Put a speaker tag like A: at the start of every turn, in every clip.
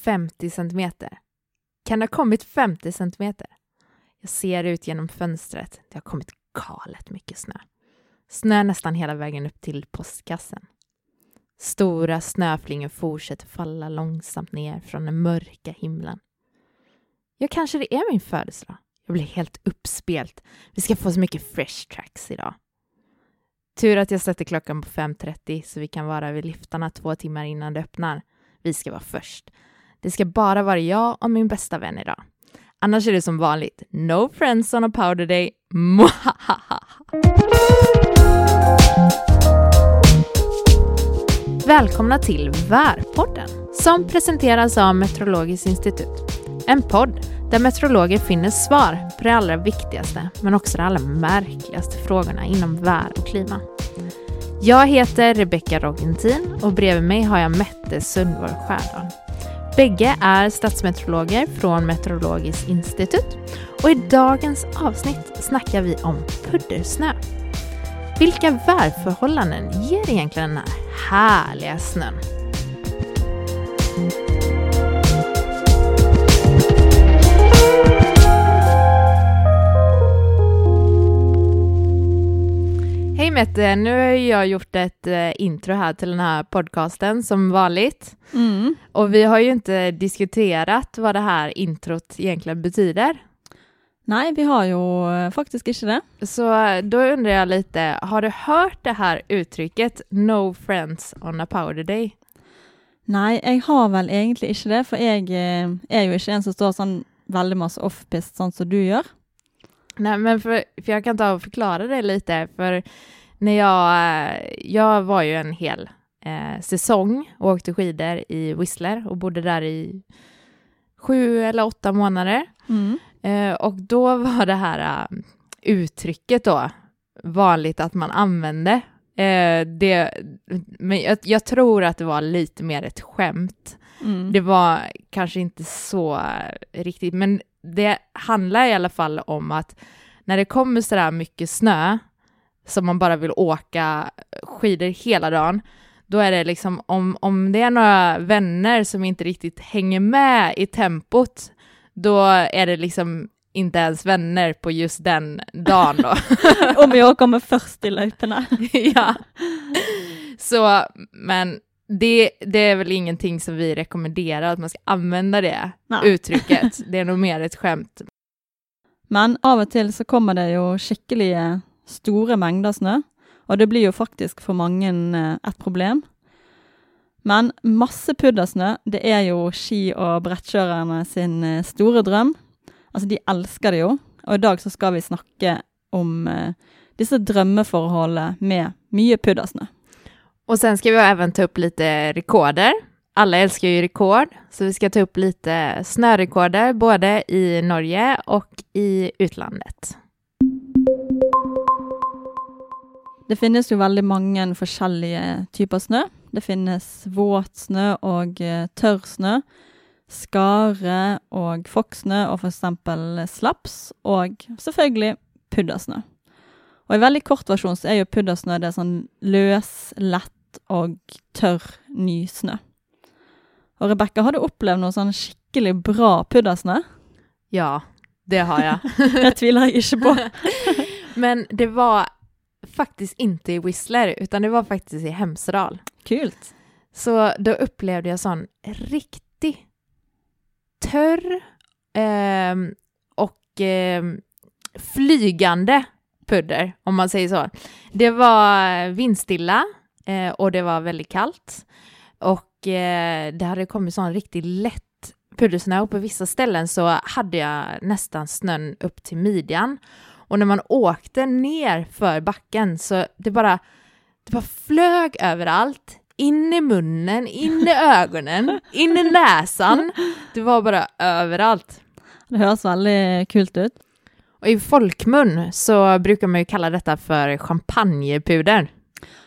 A: 50 centimeter. Kan det ha kommit 50 centimeter? Jag ser ut genom fönstret. Det har kommit galet mycket snö. Snö nästan hela vägen upp till postkassen. Stora snöflingor fortsätter falla långsamt ner från den mörka himlen. Ja, kanske det är min födelsedag. Jag blir helt uppspelt. Vi ska få så mycket fresh tracks idag. Tur att jag sätter klockan på 5.30 så vi kan vara vid liftarna två timmar innan det öppnar. Vi ska vara först. Det ska bara vara jag och min bästa vän idag. Annars är det som vanligt, no friends on a powder day. Välkomna till Värpodden som presenteras av Meteorologiskt institut. En podd där meteorologer finner svar på de allra viktigaste men också de allra märkligaste frågorna inom vär och klima. Jag heter Rebecka Rogentin och bredvid mig har jag Mette Sundborg Skärdal. Bägge är statsmeteorologer från Meteorologiskt institut och i dagens avsnitt snackar vi om puddersnö. Vilka väderförhållanden ger egentligen den här härliga snön? Mette, nu har jag gjort ett eh, intro här till den här podcasten som vanligt.
B: Mm.
A: Och vi har ju inte diskuterat vad det här introt egentligen betyder.
B: Nei, vi har jo eh, faktisk ikke det.
A: Så eh, då undrar jag lite, har du hört det här uttrycket No friends on a powder day?
B: Nei, jeg har vel egentlig ikke det, for jeg eh, er jo ikke en som står masse offpist sånn som du gjør.
A: Nej, men för, för jag kan ta och förklara det lite, för när jag, eh, jag var ju en hel eh, säsong och åkte skidor i Whistler och bodde där i sju eller åtta månader.
B: Mm.
A: Eh, och då var det här uh, uttrycket då vanligt att man använde. Eh, det, men jag, jag tror att det var lite mer ett skämt.
B: Mm.
A: Det var kanske inte så eh, riktigt, men det handlar i alla fall om att när det kommer så där mycket snö som man bara vill åka skidor hela dagen, då är det liksom om, om det är några vänner som inte riktigt hänger med i tempot, då är det liksom inte ens vänner på just den dagen då.
B: Om jeg kommer først i løypene.
A: ja. Så, men det, det är väl ingenting som vi rekommenderar att man ska använda det
B: Nei.
A: uttrycket. Det är nog mer ett skämt.
B: Men av og til så kommer det jo skikkelige store mengder snø, og det blir jo faktisk for mange eh, et problem. Men masse puddersnø, det er jo ski- og brettkjørerne sin eh, store drøm. Altså, de elsker det jo, og i dag så skal vi snakke om eh, disse drømmeforholdene med mye puddersnø.
A: Och sen ska vi även ta upp lite rekorder. Alla älskar ju rekord, så vi ska ta upp lite snörekorder både i Norge och i utlandet.
B: Det finnes jo veldig mange forskjellige typer snø. Det finnes våt snø og eh, tørr snø. Skare og fokksnø og eksempel slaps, og selvfølgelig puddersnø. Og i veldig kort versjon så er jo puddersnø det er sånn løs, lett og tørr ny snø. Og Rebekka, har du opplevd noe sånn skikkelig bra puddersnø?
A: Ja, det har jag.
B: Det tviler jeg ikke på.
A: Men det var faktiskt inte i Whistler, utan det var faktiskt i Hemsedal.
B: Kult.
A: Så då upplevde jag sån riktig törr ehm, och ehm, flygande pudder, om man säger så. Det var vindstilla eh, och det var väldigt kallt. Och eh, det hade kommit sån riktigt lätt puddersnö och på vissa ställen så hade jag nästan snön upp till midjan. Och när man åkte ner för backen så det bara, det bara flög överallt. In i munnen, in i ögonen, in i näsan. Det var bara överallt.
B: Det høres veldig kult ut.
A: Och i folkmun så brukar man ju kalla detta för champagnepuder.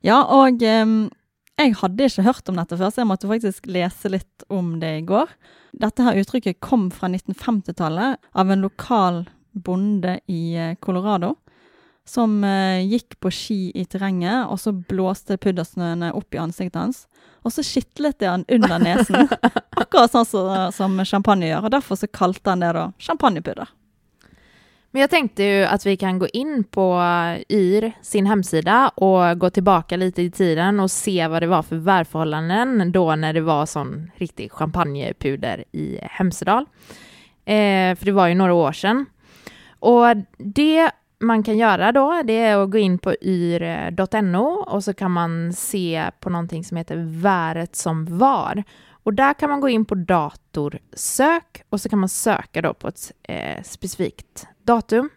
B: Ja, og em, jeg hadde ikke hørt om dette før, så jeg måtte faktisk lese litt om det i går. Dette her uttrykket kom fra 1950-tallet av en lokal bonde i eh, Colorado, som eh, gikk på ski i terrenget, og så blåste puddersnøene opp i ansiktet hans. Og så skitlet det han under nesen, Akkurat sånn som, som champagne gjør, og derfor så kalte han det da champagnepudder.
A: Men jag tänkte ju att vi kan gå in på YR, sin hemsida, och gå tillbaka lite i tiden och se vad det var för värdförhållanden då när det var sån riktig champagnepuder i Hemsedal. Eh, för det var ju några år sedan. Och det man kan göra då, det är att gå in på yr.no och så kan man se på någonting som heter Väret som var. Och där kan man gå in på datorsök och så kan man söka då på ett eh, specifikt datum.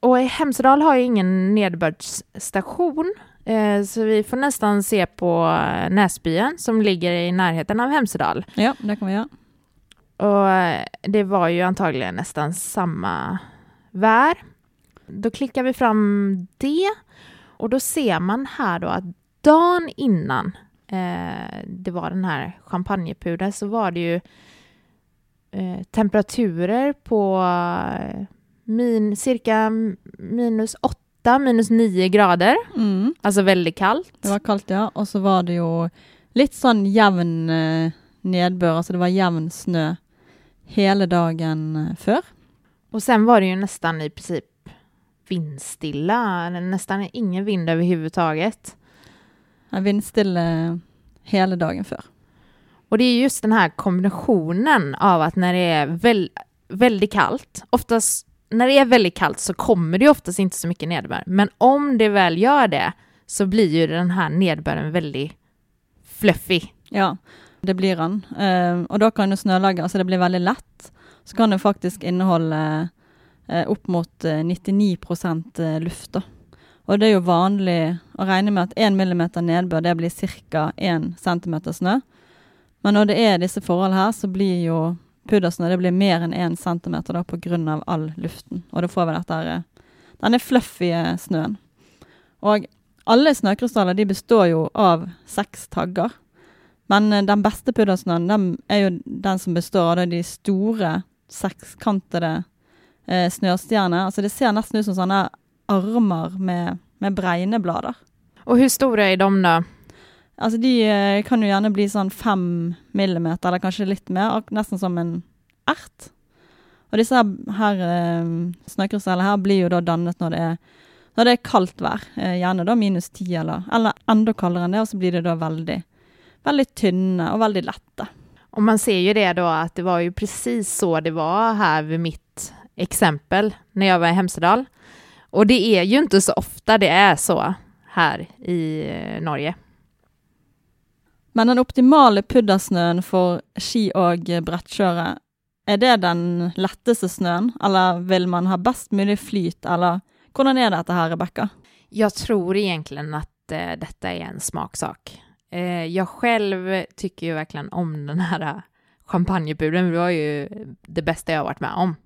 A: Och Hemsedal har ju ingen nederbördsstation eh, så vi får nästan se på eh, Näsbyen som ligger i närheten av Hemsedal.
B: Ja, det kan vi göra.
A: Och eh, det var ju antagligen nästan samma vär. Då klickar vi fram det och då ser man här då att dagen innan eh, det var den här champagnepudern så var det ju eh, temperaturer på eh, min, cirka minus 8, minus 9 grader.
B: Mm.
A: Alltså väldigt kallt.
B: Det var kaldt, ja. Og så var det jo litt sånn jevn eh, nedbør, altså det var jevn snø hele dagen eh, før.
A: Och sen var det ju nästan i princip vindstilla, nästan ingen vind överhuvudtaget.
B: Ja, Vindstille hele dagen før.
A: Och det är just den här kombinationen av att när det är väl, väldigt kallt, oftast när det är väldigt kallt så kommer det oftast inte så mycket nederbörd, men om det väl gör det så blir ju den här nederbörden väldigt fluffy.
B: Ja, det blir han. Eh, og da kan du snølaget, altså det blir veldig lett, så kan det faktisk inneholde eh, opp mot eh, 99 eh, luft. da. Og det er jo vanlig å regne med at 1 millimeter nedbør det blir ca. 1 centimeter snø. Men når det er disse forhold her, så blir jo puddersnø det blir mer enn 1 centimeter da, på grunn av all luften. Og da får vi dette her, eh, denne fluffy eh, snøen. Og alle snøkrystaller de består jo av seks tagger. Men eh, den beste puddersnøen den er jo den som består av de store sekskantede eh, snøstjerner. Altså det ser nesten ut som sånne armer med, med bregneblader.
A: Och hur stora är de då?
B: Altså de eh, kan jo gjerne bli sånn fem millimeter, eller kanskje litt mer, nesten som en ert. Og disse her, her eh, snøkrystallene her blir jo da dannet når det er, når det er kaldt vær. Eh, gjerne da minus ti eller, eller enda kaldere enn det, og så blir det da veldig, veldig tynne og veldig lette.
A: Och man ser ju det då att det var ju precis så det var här vid mitt exempel när jag var i Hemsedal. Och det är ju inte så ofta det är så här i eh, Norge.
B: Men den optimale puddersnøen for ski og brettkjøre, er det den letteste snøen, eller vil man ha best mulig flyt, eller hvordan er dette her, Rebekka?
A: Jag tror egentligen att eh, detta är en smaksak. Eh, jag själv tycker ju verkligen om den här eh, champagnepudern. Det var ju det bästa jag har varit med om.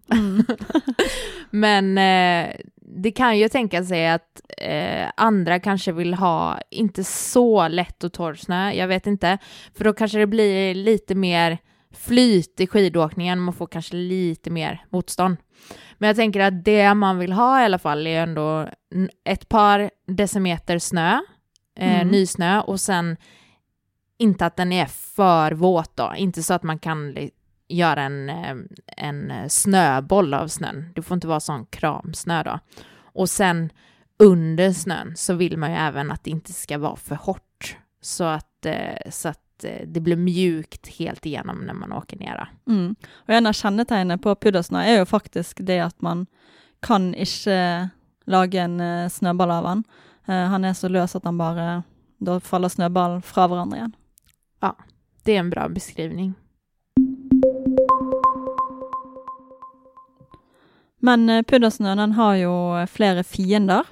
A: Men eh, det kan ju tänka sig att eh, andra kanske vill ha inte så lätt och torr snö, jag vet inte. För då kanske det blir lite mer flyt i skidåkningen, man får kanske lite mer motstånd. Men jag tänker att det man vill ha i alla fall är ändå ett par decimeter snö, eh,
B: Mm.
A: nysnö och sen inte att den är för våt då, inte så att man kan göra en, eh, en snöboll av snön. Det får inte vara sån kramsnö då. Och sen under snön så vill man ju även att det inte ska vara för hårt så att, eh, så att eh, det blir mjukt helt igenom när man åker ner.
B: Mm. Og en av kjennetegnene på puddersnø er jo faktisk det at man kan ikke lage en snøball av han. Eh, han er så løs at han bare Da faller snøballen fra hverandre igjen.
A: Det är en bra beskrivning.
B: Men eh, puddersnøen har jo flere fiender.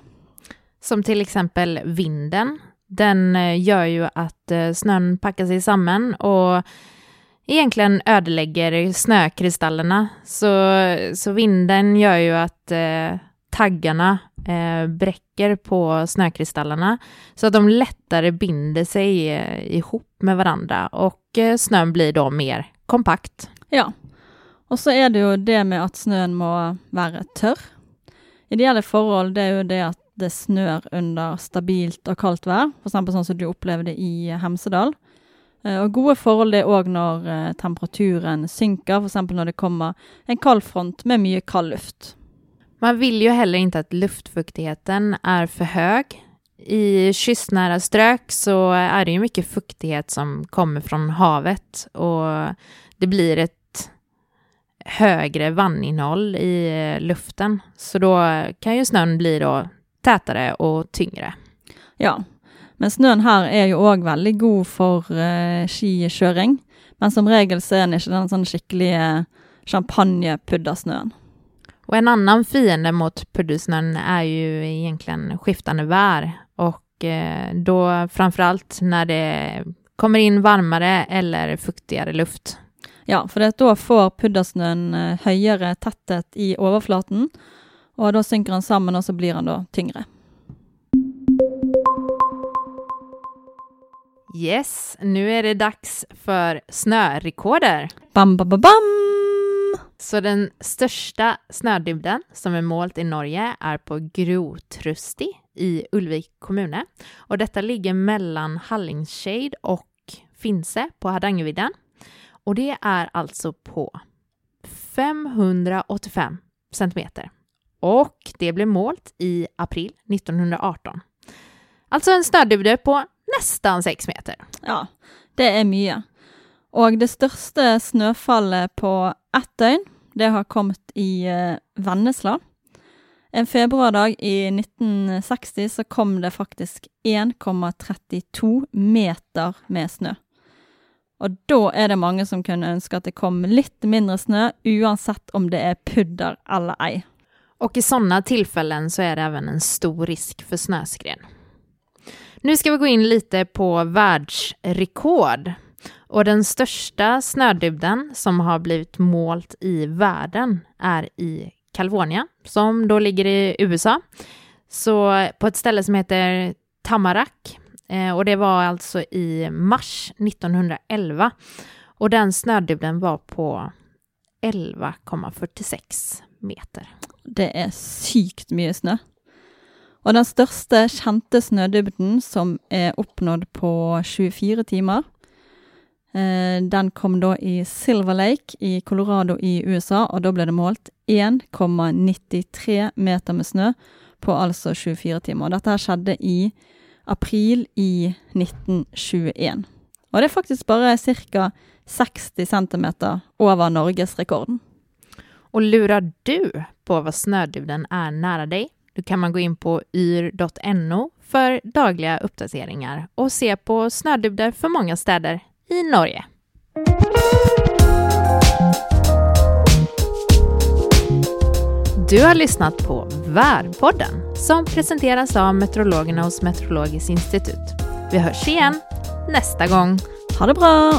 A: Som till exempel vinden. Den eh, gör ju att snön packar sig samman och egentligen ödelägger snökristallerna. Så, så vinden gör ju att eh, taggarna eh, bräcker på snökristallerna så att de lättare binder sig eh, ihop med varandra och eh, snön blir då mer kompakt.
B: Ja. och så är det ju det med att snön må vara tørr. Ideelle forhold det är ju det att det snør under stabilt och kallt vær, f.eks. sånn som du upplevde i Hemsedal. Eh, och Og gode forhold det er òg når eh, temperaturen synker, f.eks. når det kommer en kald front med mye kald luft.
A: Man vill ju heller inte att luftfuktigheten är för hög. I kystnära strök så är det ju mycket fuktighet som kommer från havet och det blir ett högre vanninnehåll i eh, luften. Så då kan ju snön bli då tätare och tyngre.
B: Ja, men snøen her er jo òg veldig god for uh, eh, skikjøring. Men som regel så er den ikke den sånn skikkelige champagnepuddersnøen.
A: Och en annan fiende mot puddersnön är ju egentligen skiftande vär och eh, då framförallt när det kommer in varmare eller fuktigare luft.
B: Ja, for det, da får puddersnøen eh, høyere tetthet i overflaten, og da synker den sammen, og så blir den da tyngre.
A: Yes, nu är det dags för snörekorder.
B: Bam, bam, bam, bam!
A: Så den största snödybden som är målt i Norge är på Grotrusti i Ulvik kommune. Och detta ligger mellan Hallingskeid och Finse på Hardangervidden. Och det är alltså på 585 centimeter. Och det blev målt i april 1918. Alltså en snödybde på nästan 6 meter.
B: Ja, det är mycket. Och det största snöfallet på ett døgn, det har kommet i eh, Vennesla. En februardag i 1960 så kom det faktisk 1,32 meter med snø. Og da er det mange som kunne ønske at det kom litt mindre snø, uansett om det är pudder eller ej.
A: Och i sådana tillfällen så är det även en stor risk för snöskred. Nu ska vi gå in lite på världsrekord. Och den största snödybden som har blivit målt i världen är i Kalifornien, som då ligger i USA. Så på ett ställe som heter Tamarack. Eh, och det var alltså i mars 1911. Och den snödybden var på 11,46 meter.
B: Det är sykt mye snö. Og den største kjente snødybden som er oppnådd på 24 timer, Eh, den kom da i Silver Lake i Colorado i USA, og da ble det målt 1,93 meter med snø på altså 24 timer. Dette her skjedde i april i 1921. Og det er faktisk bare ca. 60 cm over norgesrekorden.
A: Och lurar du på vad snöduden är nära dig? Då kan man gå in på yr.no för dagliga uppdateringar och se på snödybder för många städer i Norge. Du har lyssnat på Värpodden som presenteras av meteorologerna hos Meteorologiskt institut. Vi hörs igen nästa gång.
B: Ha det bra!